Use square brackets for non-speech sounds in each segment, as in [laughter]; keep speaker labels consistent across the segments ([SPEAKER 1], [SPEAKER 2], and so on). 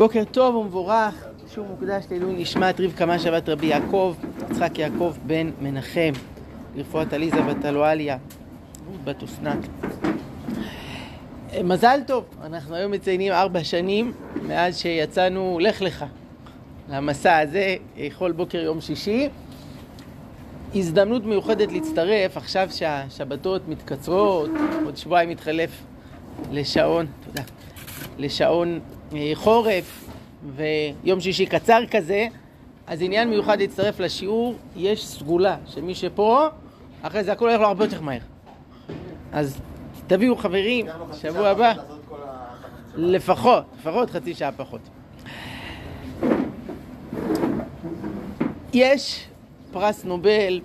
[SPEAKER 1] בוקר טוב ומבורך, שוב מוקדש לעילוי נשמת רבקה מה שבת רבי יעקב, יצחק יעקב בן מנחם, לרפואת עליזה בת אלואליה, בת אסנת. מזל טוב, אנחנו היום מציינים ארבע שנים מאז שיצאנו לך לך למסע הזה, כל בוקר יום שישי. הזדמנות מיוחדת להצטרף, עכשיו שהשבתות מתקצרות, עוד שבועיים מתחלף לשעון, תודה, לשעון חורף ויום שישי קצר כזה, אז עניין מיוחד להצטרף לשיעור, יש סגולה שמי שפה, אחרי זה הכל הולך לו הרבה יותר מהר. אז תביאו חברים, שבוע הבא, לפחות, לפחות חצי שעה פחות. יש פרס נובל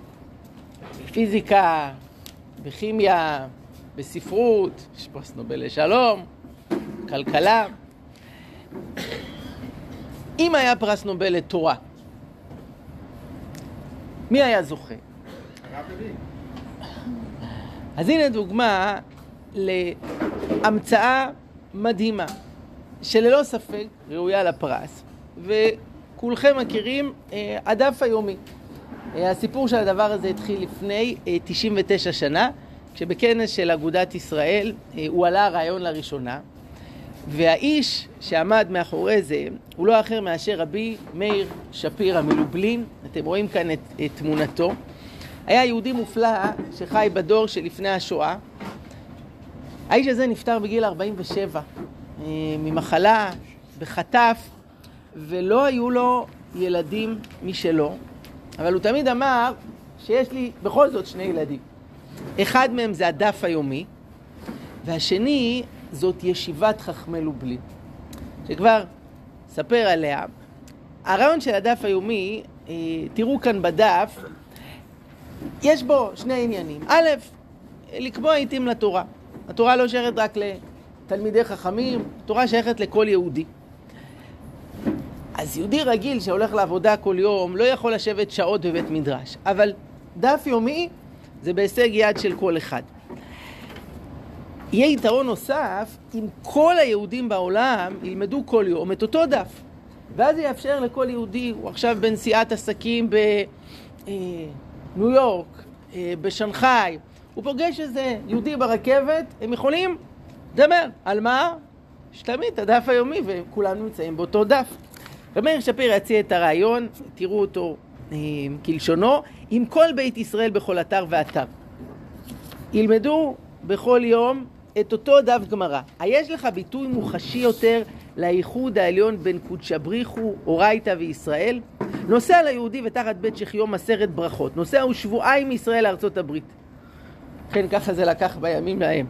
[SPEAKER 1] בפיזיקה, בכימיה, בספרות, יש פרס נובל לשלום, כלכלה. אם היה פרס נובל לתורה, מי היה זוכה? אז הנה דוגמה להמצאה מדהימה, שללא ספק ראויה לפרס, וכולכם מכירים אה, הדף היומי. אה, הסיפור של הדבר הזה התחיל לפני אה, 99 שנה, כשבכנס של אגודת ישראל אה, הוא עלה הרעיון לראשונה, והאיש שעמד מאחורי זה הוא לא אחר מאשר רבי מאיר שפירא מלובלין, אתם רואים כאן את, את תמונתו. היה יהודי מופלא שחי בדור שלפני השואה. האיש הזה נפטר בגיל 47 אה, ממחלה, בחטף, ולא היו לו ילדים משלו, אבל הוא תמיד אמר שיש לי בכל זאת שני ילדים. אחד מהם זה הדף היומי, והשני זאת ישיבת חכמי לובלין, שכבר ספר עליה. הרעיון של הדף היומי, אה, תראו כאן בדף, יש בו שני עניינים. א', לקבוע עיתים לתורה. התורה לא שייכת רק לתלמידי חכמים, התורה שייכת לכל יהודי. אז יהודי רגיל שהולך לעבודה כל יום לא יכול לשבת שעות בבית מדרש, אבל דף יומי זה בהישג יד של כל אחד. יהיה יתרון נוסף אם כל היהודים בעולם ילמדו כל יום את אותו דף. ואז זה יאפשר לכל יהודי, הוא עכשיו בנסיעת עסקים בניו יורק, אה, בשנגחאי, הוא פוגש איזה יהודי ברכבת, הם יכולים לדבר. על מה? יש תמיד את הדף היומי וכולם נמצאים באותו דף. ומאיר שפיר יציע את הרעיון, תראו אותו אה, כלשונו, עם כל בית ישראל בכל אתר ואתר. ילמדו בכל יום את אותו דף גמרא. היש לך ביטוי מוחשי יותר לאיחוד העליון בין קודשא בריחו, אורייתא וישראל? נוסע ליהודי ותחת בית שחיום עשרת ברכות. נוסע הוא שבועיים מישראל לארצות הברית. כן, ככה זה לקח בימים להם.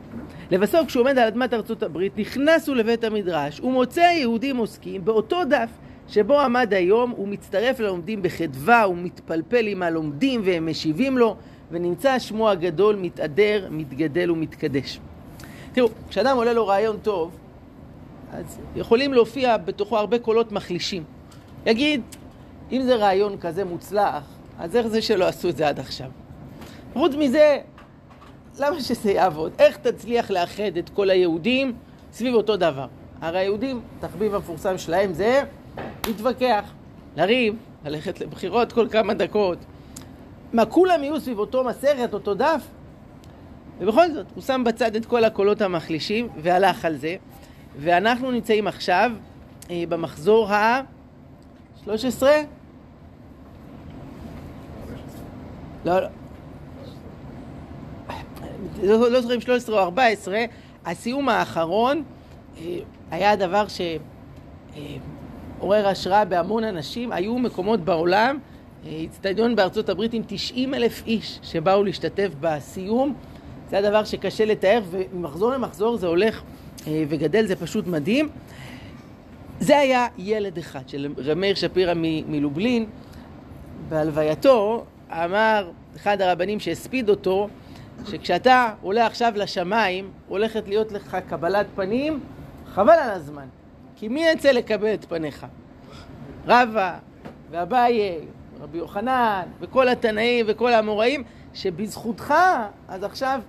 [SPEAKER 1] לבסוף, כשהוא עומד על אדמת ארצות הברית, נכנס הוא לבית המדרש ומוצא יהודים עוסקים באותו דף שבו עמד היום, הוא מצטרף ללומדים בחדווה, הוא מתפלפל עם הלומדים והם משיבים לו, ונמצא שמו הגדול מתהדר, מתגדל ומתקדש. תראו, כשאדם עולה לו רעיון טוב, אז יכולים להופיע בתוכו הרבה קולות מחלישים. יגיד, אם זה רעיון כזה מוצלח, אז איך זה שלא עשו את זה עד עכשיו? חוץ מזה, למה שזה יעבוד? איך תצליח לאחד את כל היהודים סביב אותו דבר? הרי היהודים, התחביב המפורסם שלהם זה להתווכח, לריב, ללכת לבחירות כל כמה דקות. מה, כולם יהיו סביב אותו מסכת, אותו דף? ובכל זאת, הוא שם בצד את כל הקולות המחלישים והלך על זה. ואנחנו נמצאים עכשיו אה, במחזור ה-13? לא, לא. לא, לא זוכרים 13 או 14, הסיום האחרון אה, היה דבר שעורר השראה בהמון אנשים. היו מקומות בעולם, אצטדיון אה, בארצות הברית עם 90 אלף איש שבאו להשתתף בסיום. זה הדבר שקשה לתאר, וממחזור למחזור זה הולך אה, וגדל, זה פשוט מדהים. זה היה ילד אחד של רמיר שפירא מלובלין. בהלווייתו אמר אחד הרבנים שהספיד אותו, שכשאתה עולה עכשיו לשמיים, הולכת להיות לך קבלת פנים, חבל על הזמן. כי מי יצא לקבל את פניך? רבא ואביי, רבי יוחנן, וכל התנאים וכל האמוראים, שבזכותך, אז עכשיו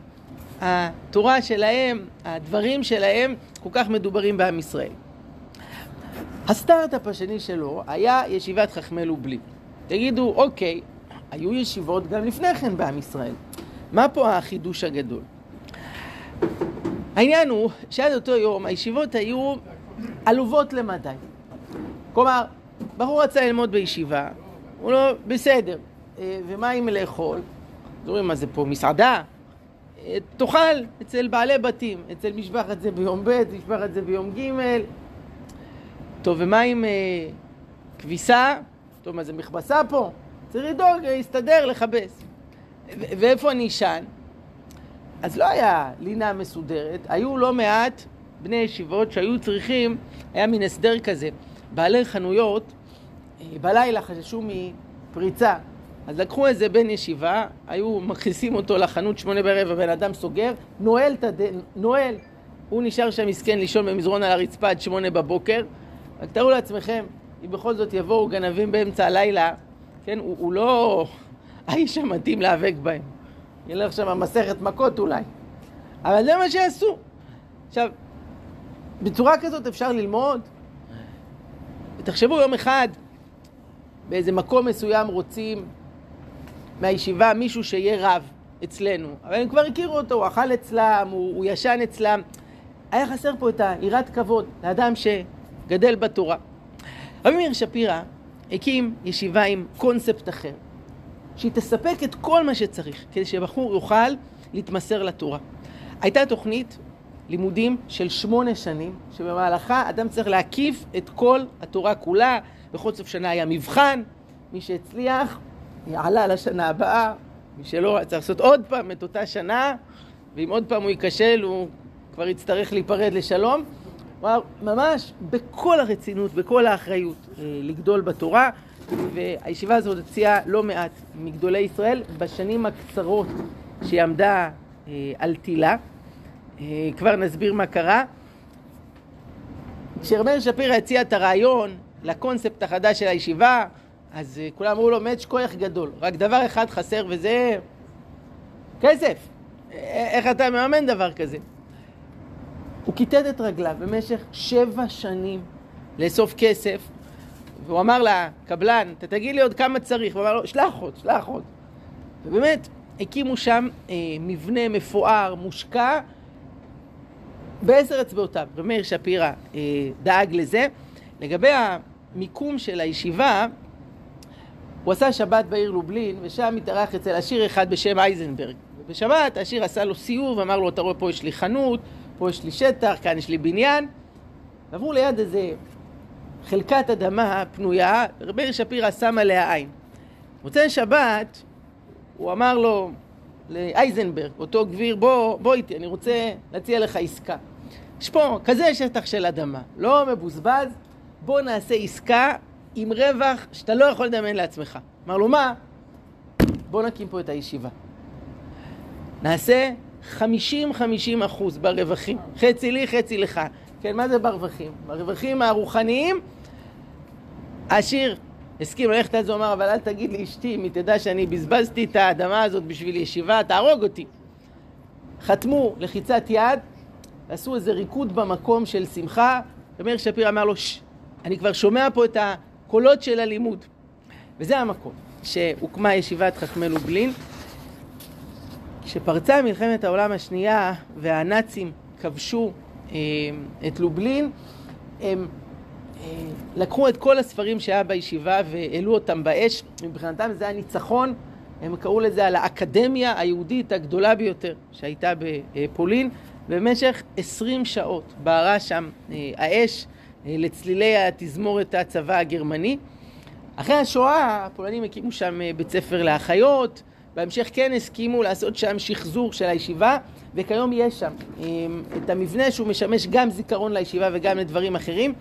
[SPEAKER 1] התורה שלהם, הדברים שלהם, כל כך מדוברים בעם ישראל. הסטארט-אפ השני שלו היה ישיבת חכמי לובלין. תגידו, אוקיי, היו ישיבות גם לפני כן בעם ישראל. מה פה החידוש הגדול? העניין הוא שעד אותו יום הישיבות היו עלובות למדי. כלומר, בחור רצה ללמוד בישיבה, הוא לא, בסדר, אה, ומה עם לאכול? אומרים, מה זה פה, מסעדה? אה, תאכל אצל בעלי בתים, אצל משפחת זה ביום ב', משפחת זה ביום ג'. טוב, ומה עם אה, כביסה? טוב, מה זה מכבסה פה? צריך לדאוג, להסתדר, לכבס. ואיפה אני אשן? אז לא היה לינה מסודרת, היו לא מעט בני ישיבות שהיו צריכים, היה מין הסדר כזה. בעלי חנויות אה, בלילה חששו מפריצה, אז לקחו איזה בן ישיבה, היו מכניסים אותו לחנות שמונה בערב, הבן אדם סוגר, נועל את הדן, נועל. הוא נשאר שם מסכן לישון במזרון על הרצפה עד שמונה בבוקר. רק תארו לעצמכם, אם בכל זאת יבואו גנבים באמצע הלילה, כן, הוא, הוא לא [laughs] האיש המתאים להיאבק בהם. ילך שם מסכת מכות אולי. אבל זה מה שעשו. עכשיו, בצורה כזאת אפשר ללמוד. ותחשבו יום אחד, באיזה מקום מסוים רוצים מהישיבה מישהו שיהיה רב אצלנו. אבל הם כבר הכירו אותו, הוא אכל אצלם, הוא, הוא ישן אצלם. היה חסר פה את היראת כבוד לאדם שגדל בתורה. רבי מאיר שפירא הקים ישיבה עם קונספט אחר. שהיא תספק את כל מה שצריך כדי שבחור יוכל להתמסר לתורה. הייתה תוכנית לימודים של שמונה שנים, שבמהלכה אדם צריך להקיף את כל התורה כולה. בכל סוף שנה היה מבחן, מי שהצליח עלה לשנה הבאה, מי שלא צריך לעשות עוד פעם את אותה שנה, ואם עוד פעם הוא ייכשל הוא כבר יצטרך להיפרד לשלום. כלומר, ממש בכל הרצינות, בכל האחריות אה, לגדול בתורה. והישיבה הזאת הציעה לא מעט מגדולי ישראל בשנים הקצרות שהיא עמדה אה, על תילה. אה, כבר נסביר מה קרה. כשרמר שפירא הציע את הרעיון לקונספט החדש של הישיבה, אז אה, כולם אמרו לו, מאץ' כוח גדול. רק דבר אחד חסר וזה כסף. איך אתה מממן דבר כזה? הוא כיתת את רגליו במשך שבע שנים לאסוף כסף והוא אמר לקבלן, אתה תגיד לי עוד כמה צריך, הוא אמר לו, שלח עוד, שלח עוד. ובאמת, הקימו שם אה, מבנה מפואר, מושקע, בעשר אצבעותיו. ומאיר שפירא אה, דאג לזה. לגבי המיקום של הישיבה, הוא עשה שבת בעיר לובלין, ושם התארח אצל עשיר אחד בשם אייזנברג. ובשבת העשיר עשה לו סיור ואמר לו, אתה רואה, פה יש לי חנות, פה יש לי שטח, כאן יש לי בניין. ועברו ליד איזה חלקת אדמה פנויה, מאיר שפירא שם עליה עין. מוצאי שבת, הוא אמר לו, לאייזנברג, אותו גביר, בוא, בוא איתי, אני רוצה להציע לך עסקה. יש פה כזה שטח של אדמה, לא מבוזבז, בוא נעשה עסקה עם רווח שאתה לא יכול לדמיין לעצמך. אמר לו, מה? בוא נקים פה את הישיבה. נעשה 50-50 אחוז ברווחים, חצי לי, חצי לך. כן, מה זה ברווחים? ברווחים הרוחניים העשיר הסכים ללכת על זה, הוא אמר, אבל אל תגיד לאשתי, אם היא תדע שאני בזבזתי את האדמה הזאת בשביל ישיבה, תהרוג אותי. חתמו לחיצת יד, עשו איזה ריקוד במקום של שמחה, ומאיר שפיר אמר לו, ששש, אני כבר שומע פה את הקולות של הלימוד. וזה המקום שהוקמה ישיבת חכמי לובלין. כשפרצה מלחמת העולם השנייה והנאצים כבשו אה, את לובלין, הם אה, לקחו את כל הספרים שהיה בישיבה והעלו אותם באש, מבחינתם זה היה ניצחון, הם קראו לזה על האקדמיה היהודית הגדולה ביותר שהייתה בפולין, במשך עשרים שעות בערה שם אה, האש לצלילי התזמורת הצבא הגרמני. אחרי השואה הפולנים הקימו שם בית ספר לאחיות, בהמשך כן הסכימו לעשות שם שחזור של הישיבה, וכיום יש שם את המבנה שהוא משמש גם זיכרון לישיבה וגם לדברים אחרים.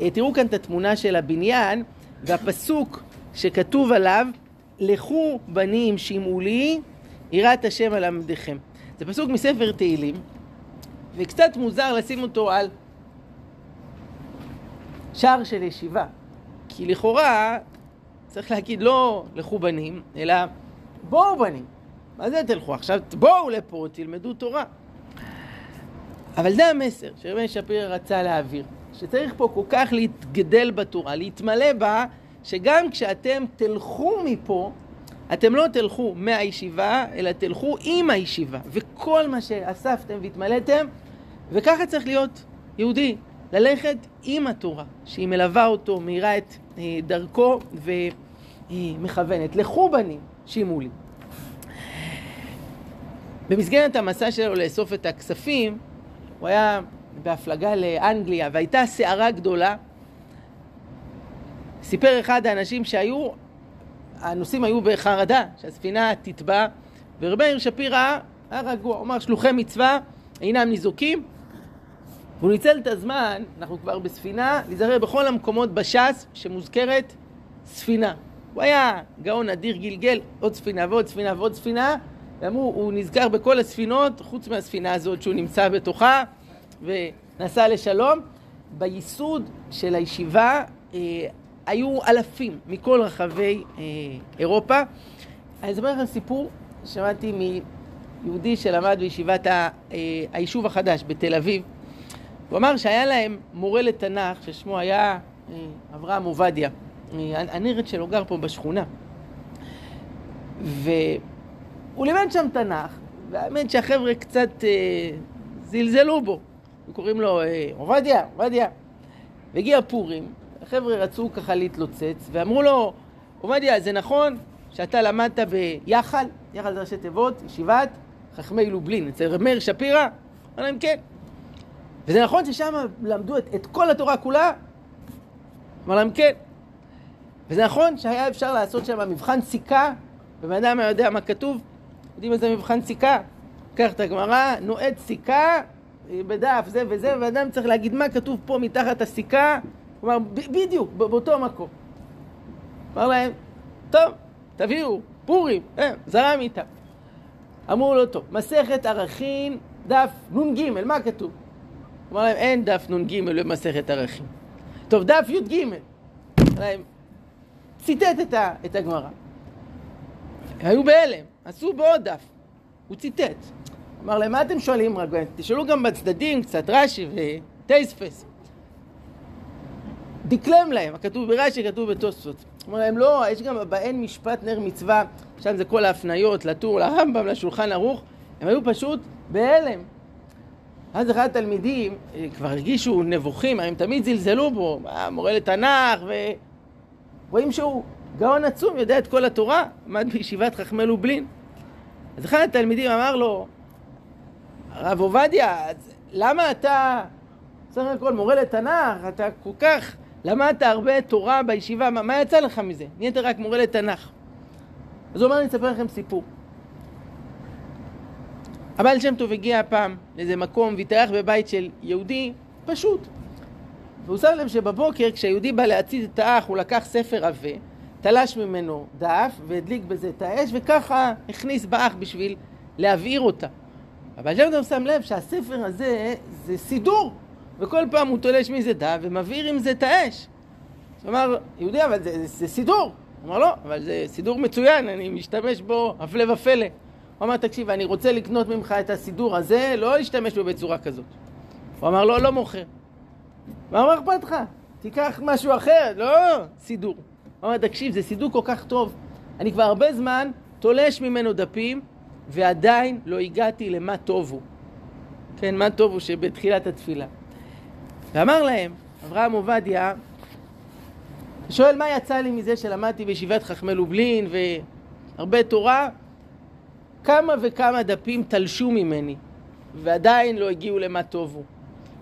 [SPEAKER 1] אה, תראו כאן את התמונה של הבניין והפסוק שכתוב עליו לכו בנים שמעו לי יראת השם על עמדיכם. זה פסוק מספר תהילים וקצת מוזר לשים אותו על שער של ישיבה. כי לכאורה צריך להגיד לא לכו בנים אלא בואו בנים. מה זה תלכו עכשיו? בואו לפה תלמדו תורה. אבל זה המסר שרבי שפירא רצה להעביר שצריך פה כל כך להתגדל בתורה, להתמלא בה, שגם כשאתם תלכו מפה, אתם לא תלכו מהישיבה, אלא תלכו עם הישיבה. וכל מה שאספתם והתמלאתם, וככה צריך להיות יהודי, ללכת עם התורה, שהיא מלווה אותו, מאירה את אה, דרכו ומכוונת. לכו בנים, שימו לי. במסגרת המסע שלו לאסוף את הכספים, הוא היה בהפלגה לאנגליה, והייתה סערה גדולה. סיפר אחד האנשים שהיו, הנוסעים היו בחרדה, שהספינה תטבע, ורבי מאיר שפירא היה רגוע, הוא אמר שלוחי מצווה אינם ניזוקים, והוא ניצל את הזמן, אנחנו כבר בספינה, להיזהר בכל המקומות בש"ס שמוזכרת ספינה. הוא היה גאון אדיר, גלגל עוד ספינה ועוד ספינה ועוד ספינה, ואמרו, הוא נזכר בכל הספינות, חוץ מהספינה הזאת שהוא נמצא בתוכה, ונסע לשלום. בייסוד של הישיבה אה, היו אלפים מכל רחבי אה, אירופה. אני אספר לכם סיפור שמעתי מיהודי שלמד בישיבת ה, אה, היישוב החדש בתל אביב. הוא אמר שהיה להם מורה לתנ"ך ששמו היה אה, אברהם עובדיה. אה, הנרד שלו גר פה בשכונה. והוא לימד שם תנ"ך, והאמת שהחבר'ה קצת אה, זלזלו בו. קוראים לו אה, עובדיה, עובדיה. והגיע פורים, החבר'ה רצו ככה להתלוצץ, ואמרו לו, עובדיה, זה נכון שאתה למדת ביחל, יחל זה ראשי תיבות, ישיבת חכמי לובלין, אצל מאיר שפירא? אמר להם כן. וזה נכון ששם למדו את, את כל התורה כולה? אמר להם כן. וזה נכון שהיה אפשר לעשות שם מבחן סיכה, ובן אדם יודע מה כתוב? יודעים איזה מבחן סיכה? קח את הגמרא, נועד סיכה בדף זה וזה, ואדם צריך להגיד מה כתוב פה מתחת הסיכה, אמר, בדיוק, באותו מקום. אמר להם, טוב, תביאו, פורים, אה, זרם איתם. אמרו לו, טוב, מסכת ערכין, דף נ"ג, מה כתוב? אמר להם, אין דף נ"ג במסכת ערכים. טוב, דף י"ג. להם, ציטט את, את הגמרא. היו בהלם, עשו בעוד דף. הוא ציטט. אמר להם, מה אתם שואלים רק? תשאלו גם בצדדים קצת, רש"י וטייספס. דקלם להם, הכתוב ברש"י, כתוב בתוספות. אמר להם, לא, יש גם באין משפט נר מצווה, שם זה כל ההפניות לטור, לרמב"ם, לשולחן ערוך, הם היו פשוט בהלם. אז אחד התלמידים אה, כבר הרגישו נבוכים, הם תמיד זלזלו בו, מורה לתנ"ך, ורואים שהוא גאון עצום, יודע את כל התורה, עמד בישיבת חכמי לובלין. אז אחד התלמידים אמר לו, הרב עובדיה, למה אתה סך הכל מורה לתנ"ך, אתה כל כך למדת הרבה תורה בישיבה, מה, מה יצא לך מזה? נהיית רק מורה לתנ"ך. אז הוא אמר, אני אספר לכם סיפור. הבעל שם טוב הגיע פעם לאיזה מקום והתארח בבית של יהודי פשוט. והוא שם לב שבבוקר כשהיהודי בא להציץ את האח הוא לקח ספר עבה, תלש ממנו דף והדליק בזה את האש וככה הכניס באח בשביל להבעיר אותה. אבל שם טוב שם לב שהספר הזה זה סידור וכל פעם הוא תולש מזה דף ומבעיר עם זה את האש. הוא אמר, יהודי אבל זה, זה, זה סידור. הוא אמר לא, אבל זה סידור מצוין, אני משתמש בו הפלא ופלא. הוא אמר, תקשיב, אני רוצה לקנות ממך את הסידור הזה, לא להשתמש בו בצורה כזאת. הוא אמר, לא, לא מוכר. מה אמר אכפת לך? תיקח משהו אחר, לא סידור. הוא אמר, תקשיב, זה סידור כל כך טוב. אני כבר הרבה זמן תולש ממנו דפים, ועדיין לא הגעתי למה טוב הוא. כן, מה טוב הוא שבתחילת התפילה. ואמר להם, אברהם עובדיה, שואל מה יצא לי מזה שלמדתי בישיבת חכמי לובלין והרבה תורה, כמה וכמה דפים תלשו ממני, ועדיין לא הגיעו למה טוב הוא.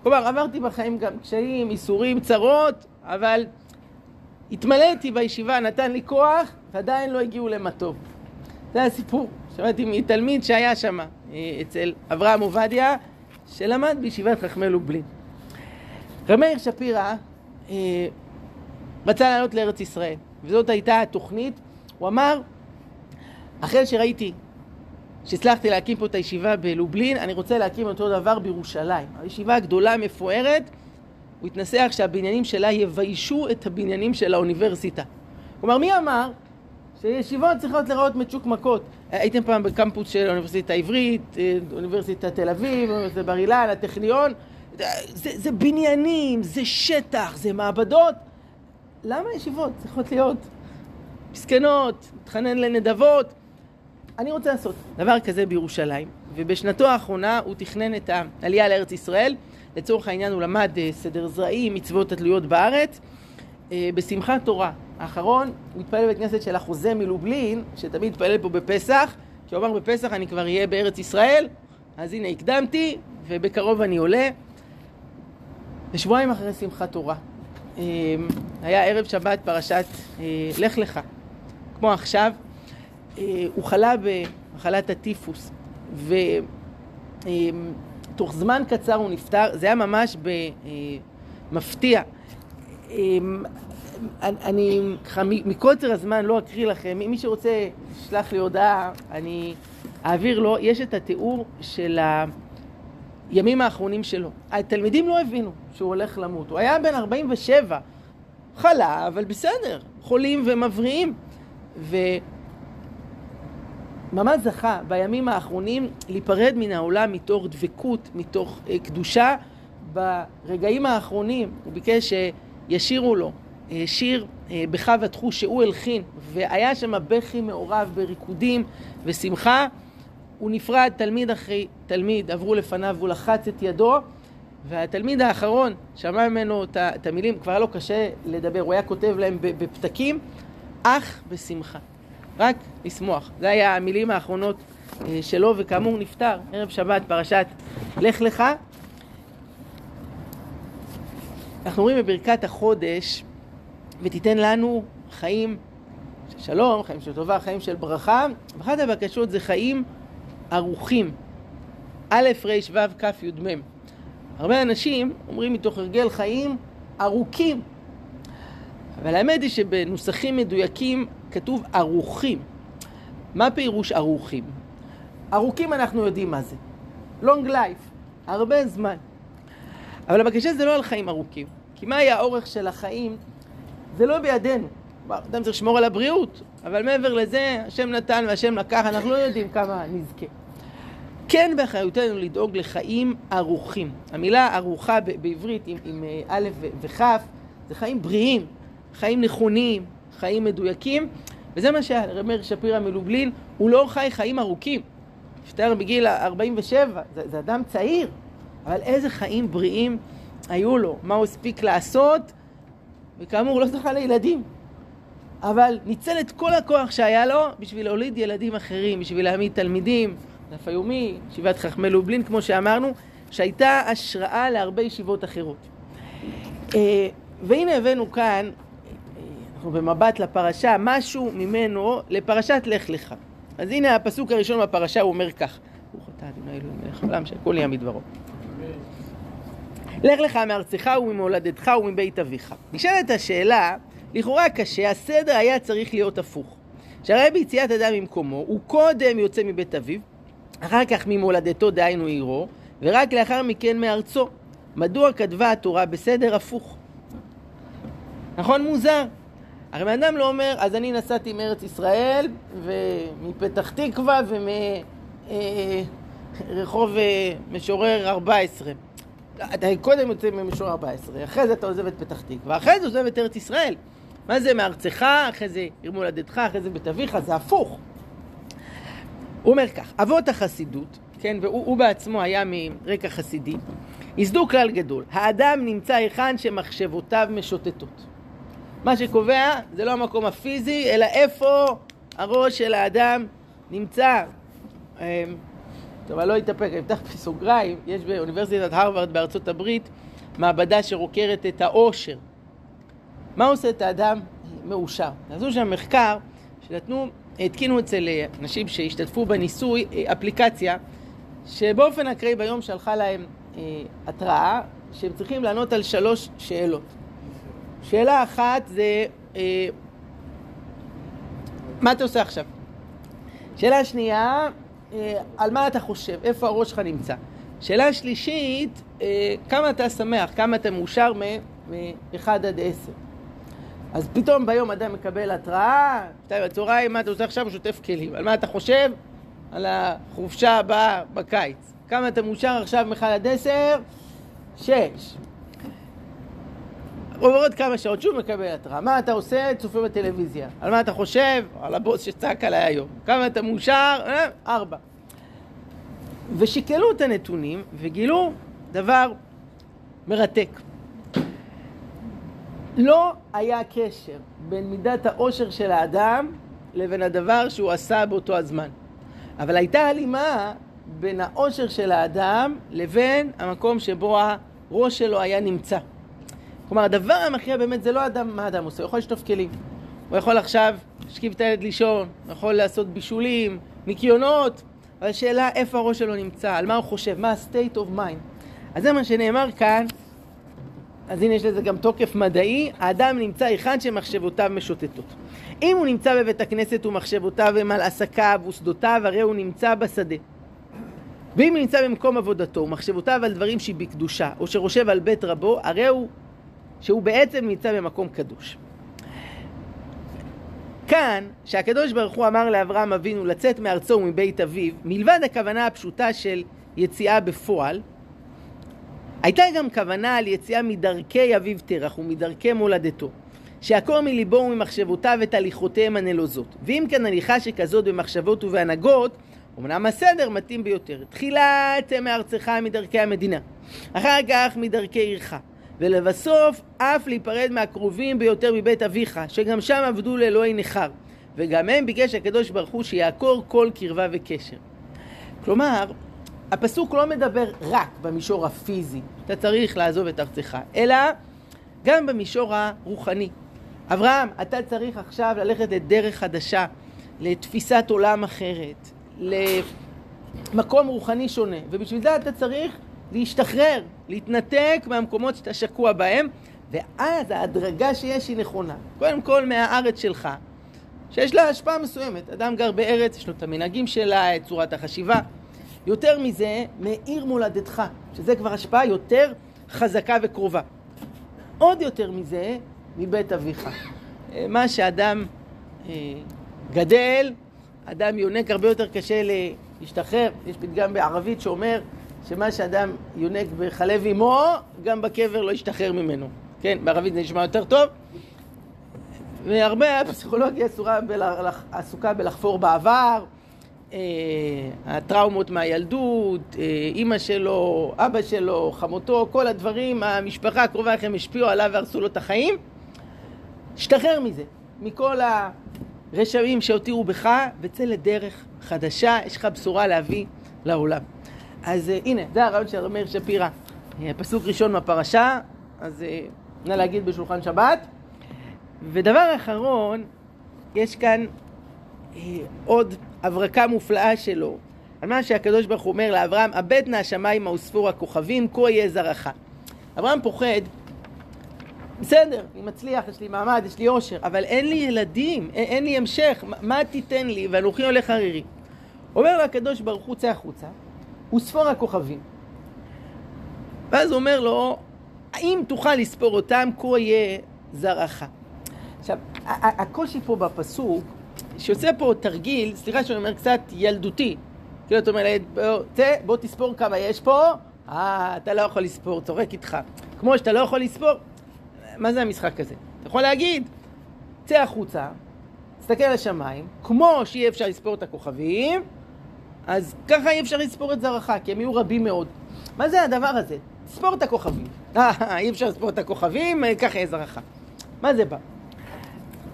[SPEAKER 1] כלומר, עברתי בחיים גם קשיים, איסורים, צרות, אבל התמלאתי בישיבה, נתן לי כוח, ועדיין לא הגיעו למה טוב. זה הסיפור. שמעתי מתלמיד שהיה שם, אה, אצל אברהם עובדיה, שלמד בישיבת חכמי לובלין. רב מאיר שפירא אה, רצה לעלות לארץ ישראל, וזאת הייתה התוכנית. הוא אמר, אחרי שראיתי שהצלחתי להקים פה את הישיבה בלובלין, אני רוצה להקים אותו דבר בירושלים. הישיבה הגדולה, מפוארת, הוא התנסח שהבניינים שלה יביישו את הבניינים של האוניברסיטה. כלומר, מי אמר שישיבות צריכות להיראות מצ'וקמקות? הייתם פעם בקמפוס של האוניברסיטה העברית, אה, אוניברסיטת תל אביב, אוניברסיטת בר אילן, הטכניון, זה, זה בניינים, זה שטח, זה מעבדות. למה ישיבות צריכות להיות מסכנות, מתחנן לנדבות? אני רוצה לעשות דבר כזה בירושלים, ובשנתו האחרונה הוא תכנן את העלייה לארץ ישראל. לצורך העניין הוא למד אה, סדר זרעים, מצוות התלויות בארץ. אה, בשמחת תורה האחרון הוא התפלל בבית כנסת של החוזה מלובלין, שתמיד התפלל פה בפסח, כי הוא אמר בפסח אני כבר אהיה בארץ ישראל, אז הנה הקדמתי, ובקרוב אני עולה. ושבועיים אחרי שמחת תורה, אה, היה ערב שבת פרשת לך לך, כמו עכשיו, הוא חלה במחלת הטיפוס, ותוך זמן קצר הוא נפטר, זה היה ממש מפתיע. אני ככה מקוצר הזמן לא אקריא לכם, מי שרוצה ישלח לי הודעה, אני אעביר לו, יש את התיאור של הימים האחרונים שלו. התלמידים לא הבינו שהוא הולך למות, הוא היה בן 47, חלה, אבל בסדר, חולים ומבריאים. ממש זכה בימים האחרונים להיפרד מן העולם מתוך דבקות, מתוך uh, קדושה. ברגעים האחרונים הוא ביקש שישירו לו uh, שיר uh, בכה ותחו שהוא הלחין, והיה שם בכי מעורב בריקודים ושמחה. הוא נפרד תלמיד אחרי תלמיד, עברו לפניו והוא לחץ את ידו, והתלמיד האחרון שמע ממנו את המילים, כבר היה לו קשה לדבר, הוא היה כותב להם בפתקים, אך בשמחה. רק לשמוח. זה היה המילים האחרונות אה, שלו, וכאמור נפטר ערב שבת פרשת לך לך. אנחנו אומרים בברכת החודש, ותיתן לנו חיים של שלום, חיים של טובה, חיים של ברכה. אחת הבקשות זה חיים ערוכים. א', ר', ו', כ', י', מ'. הרבה אנשים אומרים מתוך הרגל חיים ארוכים. אבל האמת היא שבנוסחים מדויקים כתוב ערוכים. מה פירוש ערוכים? ארוכים אנחנו יודעים מה זה. long life, הרבה זמן. אבל הבקשה זה לא על חיים ארוכים. כי מהי האורך של החיים? זה לא בידינו. אדם צריך לשמור על הבריאות, אבל מעבר לזה, השם נתן והשם לקח, אנחנו לא יודעים כמה נזכה. כן באחריותנו לדאוג לחיים ערוכים. המילה ערוכה בעברית עם, עם אה, א' וכ' זה חיים בריאים, חיים נכונים, חיים מדויקים, וזה מה שרב מאיר שפירא מלובלין, הוא לא חי חיים ארוכים. נפטר בגיל 47, זה, זה אדם צעיר, אבל איזה חיים בריאים היו לו, מה הוא הספיק לעשות, וכאמור, לא זכה לילדים. אבל ניצל את כל הכוח שהיה לו בשביל להוליד ילדים אחרים, בשביל להעמיד תלמידים, דף היומי, ישיבת חכמי לובלין, כמו שאמרנו, שהייתה השראה להרבה ישיבות אחרות. אה, והנה הבאנו כאן אנחנו במבט לפרשה, משהו ממנו לפרשת לך לך. אז הנה הפסוק הראשון בפרשה, הוא אומר כך: ברוך אתה אדוני אלוהים מלך העולם שהכל יהיה מדברו. לך לך מארצך וממולדתך ומבית אביך. נשאלת השאלה, לכאורה קשה, הסדר היה צריך להיות הפוך. שהרי ביציאת אדם ממקומו, הוא קודם יוצא מבית אביו, אחר כך ממולדתו דהיינו עירו, ורק לאחר מכן מארצו. מדוע כתבה התורה בסדר הפוך? נכון מוזר. הרי בן אדם לא אומר, אז אני נסעתי מארץ ישראל, ומפתח תקווה ומרחוב אה, משורר 14. אתה קודם יוצא ממשורר 14, אחרי זה אתה עוזב את פתח תקווה, אחרי זה עוזב את ארץ ישראל. מה זה מארצך, אחרי זה עיר מולדתך, אחרי זה בית אביך, זה הפוך. הוא אומר כך, אבות החסידות, כן, והוא בעצמו היה מרקע חסידי, ייסדו כלל גדול, האדם נמצא היכן שמחשבותיו משוטטות. מה שקובע זה לא המקום הפיזי, אלא איפה הראש של האדם נמצא. אמ, טוב, אני לא אתאפק, אני אפתח בסוגריים, יש באוניברסיטת הרווארד בארצות הברית מעבדה שרוקרת את העושר. מה עושה את האדם מאושר? עשו שם מחקר שנתנו, התקינו אצל אנשים שהשתתפו בניסוי אפליקציה שבאופן אקראי ביום שלחה להם אה, התראה שהם צריכים לענות על שלוש שאלות. שאלה אחת זה, אה, מה אתה עושה עכשיו? שאלה שנייה, אה, על מה אתה חושב? איפה הראש שלך נמצא? שאלה שלישית, אה, כמה אתה שמח? כמה אתה מאושר מ-1 עד 10? אז פתאום ביום אדם מקבל התראה, שתיים בצהריים, מה אתה עושה עכשיו? הוא שוטף כלים. על מה אתה חושב? על החופשה הבאה בקיץ. כמה אתה מאושר עכשיו מ-1 עד 10? 6. עובר עוד כמה שעות, שוב מקבל התראה. מה אתה עושה? צופה בטלוויזיה. על מה אתה חושב? על הבוס שצעק עליי היום. כמה אתה מאושר? אה? ארבע. ושקלו את הנתונים וגילו דבר מרתק. לא היה קשר בין מידת האושר של האדם לבין הדבר שהוא עשה באותו הזמן. אבל הייתה הלימה בין האושר של האדם לבין המקום שבו הראש שלו היה נמצא. כלומר, הדבר המכריע באמת זה לא אדם, מה אדם עושה, הוא יכול לשטוף כלים. הוא יכול עכשיו להשכיב את הילד לישון, הוא יכול לעשות בישולים, ניקיונות, אבל השאלה איפה הראש שלו נמצא, על מה הוא חושב, מה ה-state of mind. אז זה מה שנאמר כאן, אז הנה יש לזה גם תוקף מדעי, האדם נמצא היכן שמחשבותיו משוטטות. אם הוא נמצא בבית הכנסת ומחשבותיו הם על עסקיו ושדותיו, הרי הוא נמצא בשדה. ואם הוא נמצא במקום עבודתו ומחשבותיו על דברים שבקדושה, או שרושב על בית רבו, הרי הוא שהוא בעצם נמצא במקום קדוש. כאן, שהקדוש ברוך הוא אמר לאברהם אבינו לצאת מארצו ומבית אביו, מלבד הכוונה הפשוטה של יציאה בפועל, הייתה גם כוונה על יציאה מדרכי אביו תרח ומדרכי מולדתו, שעקור מליבו וממחשבותיו את הליכותיהם הנלוזות. ואם כן הליכה שכזאת במחשבות ובהנהגות, אמנם הסדר מתאים ביותר. תחילה צא מארצך מדרכי המדינה, אחר כך מדרכי עירך, ולבסוף אף להיפרד מהקרובים ביותר מבית אביך, שגם שם עבדו לאלוהי נכר, וגם הם ביקש הקדוש ברוך הוא שיעקור כל קרבה וקשר. כלומר, הפסוק לא מדבר רק במישור הפיזי, אתה צריך לעזוב את ארצך, אלא גם במישור הרוחני. אברהם, אתה צריך עכשיו ללכת לדרך חדשה, לתפיסת עולם אחרת, למקום רוחני שונה, ובשביל זה אתה צריך להשתחרר, להתנתק מהמקומות שאתה שקוע בהם, ואז ההדרגה שיש היא נכונה. קודם כל מהארץ שלך, שיש לה השפעה מסוימת. אדם גר בארץ, יש לו את המנהגים שלה, את צורת החשיבה. יותר מזה, מעיר מולדתך, שזה כבר השפעה יותר חזקה וקרובה. עוד יותר מזה, מבית אביך. אה, מה שאדם אה, גדל, אדם יונק הרבה יותר קשה להשתחרר. יש פתגם בערבית שאומר שמה שאדם יונק בחלב אמו, גם בקבר לא ישתחרר ממנו. כן, בערבית זה נשמע יותר טוב. והרבה הפסיכולוגיה עסוקה בלחפור בעבר, אה, הטראומות מהילדות, אה, אימא שלו, אבא שלו, חמותו, כל הדברים, המשפחה הקרובה לכם השפיעו עליו והרסו לו את החיים. השתחרר מזה, מכל הרשעים שהותירו בך, וצא לדרך חדשה, יש לך בשורה להביא לעולם. אז uh, הנה, זה הרעיון של מאיר שפירא. Uh, פסוק ראשון מהפרשה, אז uh, נא להגיד בשולחן שבת. ודבר אחרון, יש כאן עוד הברקה מופלאה שלו, על מה שהקדוש ברוך הוא אומר לאברהם, הבט נא השמיים וספור הכוכבים, כה יהיה זרעך. אברהם פוחד, בסדר, אני מצליח, יש לי מעמד, יש לי עושר, אבל אין לי ילדים, אין, אין לי המשך, מה, מה תיתן לי, ואנוכי הולך ערירי. אומר לו הקדוש ברוך הוא, צא החוצה, וספור הכוכבים. ואז הוא אומר לו, האם תוכל לספור אותם, כה יהיה זרעך. עכשיו, הקושי פה בפסוק, שיוצא פה תרגיל, סליחה שאני אומר קצת ילדותי. כאילו אתה אומר בוא, צא, בוא תספור כמה יש פה, אה, אתה לא יכול לספור, צורק איתך. כמו שאתה לא יכול לספור, מה זה המשחק הזה? אתה יכול להגיד, צא החוצה, תסתכל על השמיים, כמו שאי אפשר לספור את הכוכבים, אז ככה אי אפשר לספור את זרעך, כי הם יהיו רבים מאוד. מה זה הדבר הזה? ספור את הכוכבים. [laughs] אה, אי אפשר לספור את הכוכבים, אה, ככה יהיה זרעך. מה זה בא?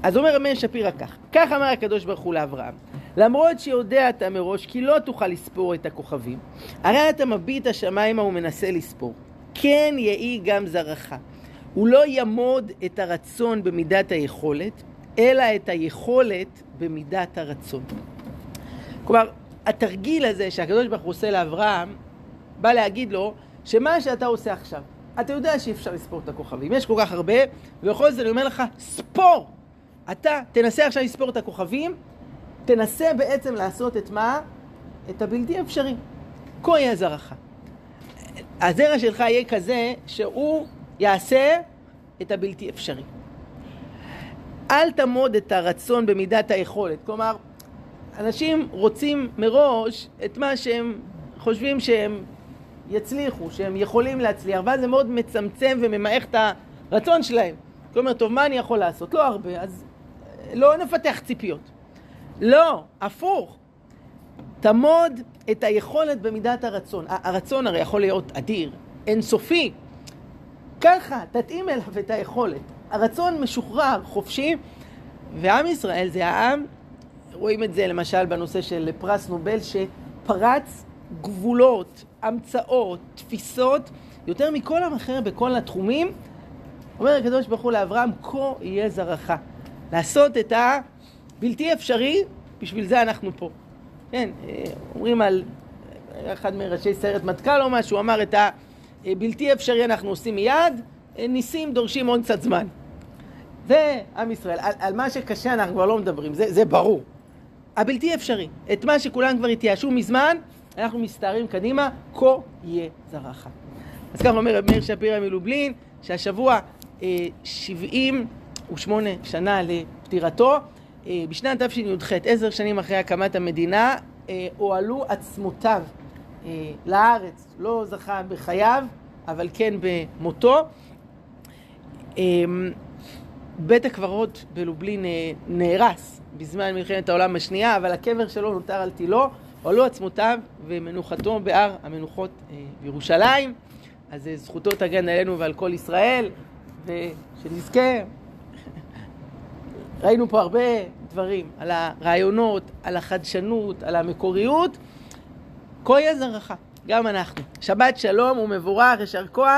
[SPEAKER 1] אז אומר מאיר שפירא כך, כך אמר הקדוש ברוך הוא לאברהם, למרות שיודע אתה מראש כי לא תוכל לספור את הכוכבים, הרי אתה מביט השמיימה ומנסה לספור, כן יהי גם זרעך. הוא לא ימוד את הרצון במידת היכולת, אלא את היכולת במידת הרצון. כלומר, התרגיל הזה שהקדוש ברוך הוא עושה לאברהם, בא להגיד לו שמה שאתה עושה עכשיו, אתה יודע שאי אפשר לספור את הכוכבים, יש כל כך הרבה, ובכל זאת אני אומר לך, ספור! אתה תנסה עכשיו לספור את הכוכבים, תנסה בעצם לעשות את מה? את הבלתי אפשרי. כה יהיה זרעך. הזרע שלך יהיה כזה שהוא יעשה את הבלתי אפשרי. אל תמוד את הרצון במידת היכולת. כלומר, אנשים רוצים מראש את מה שהם חושבים שהם יצליחו, שהם יכולים להצליח, ואז זה מאוד מצמצם וממעך את הרצון שלהם. כלומר, טוב, מה אני יכול לעשות? לא הרבה, אז לא נפתח ציפיות. לא, הפוך. תמוד את היכולת במידת הרצון. הרצון הרי יכול להיות אדיר, אינסופי. ככה, תתאים אליו את היכולת. הרצון משוחרר, חופשי, ועם ישראל זה העם, רואים את זה למשל בנושא של פרס נובל, שפרץ גבולות, המצאות, תפיסות, יותר מכל עם אחר בכל התחומים. אומר הקדוש ברוך הוא לאברהם, כה יהיה זרעך. לעשות את הבלתי אפשרי, בשביל זה אנחנו פה. כן, אה, אומרים על אחד מראשי סיירת מטכ"ל או משהו, אמר את הבלתי אפשרי אנחנו עושים מיד, אה, ניסים דורשים עוד קצת זמן. זה עם ישראל. על, על מה שקשה אנחנו כבר לא מדברים, זה, זה ברור. הבלתי אפשרי. את מה שכולם כבר התייאשו מזמן, אנחנו מסתערים קדימה, כה יהיה זרעך. אז ככה אומר מאיר שפירא מלובלין, שהשבוע אה, 78 שנה לפטירתו, אה, בשנת תשי"ח, עשר שנים אחרי הקמת המדינה, אה, הועלו עצמותיו אה, לארץ. לא זכה בחייו, אבל כן במותו. אה, בית הקברות בלובלין אה, נהרס בזמן מלחמת העולם השנייה, אבל הקבר שלו נותר על תילו, הועלו עצמותיו ומנוחתו בהר המנוחות אה, בירושלים. אז אה, זכותו תגן עלינו ועל כל ישראל, ושנזכה. [laughs] ראינו פה הרבה דברים, על הרעיונות, על החדשנות, על המקוריות. כה יהיה זרעך, גם אנחנו. שבת שלום ומבורך, יישר כוח.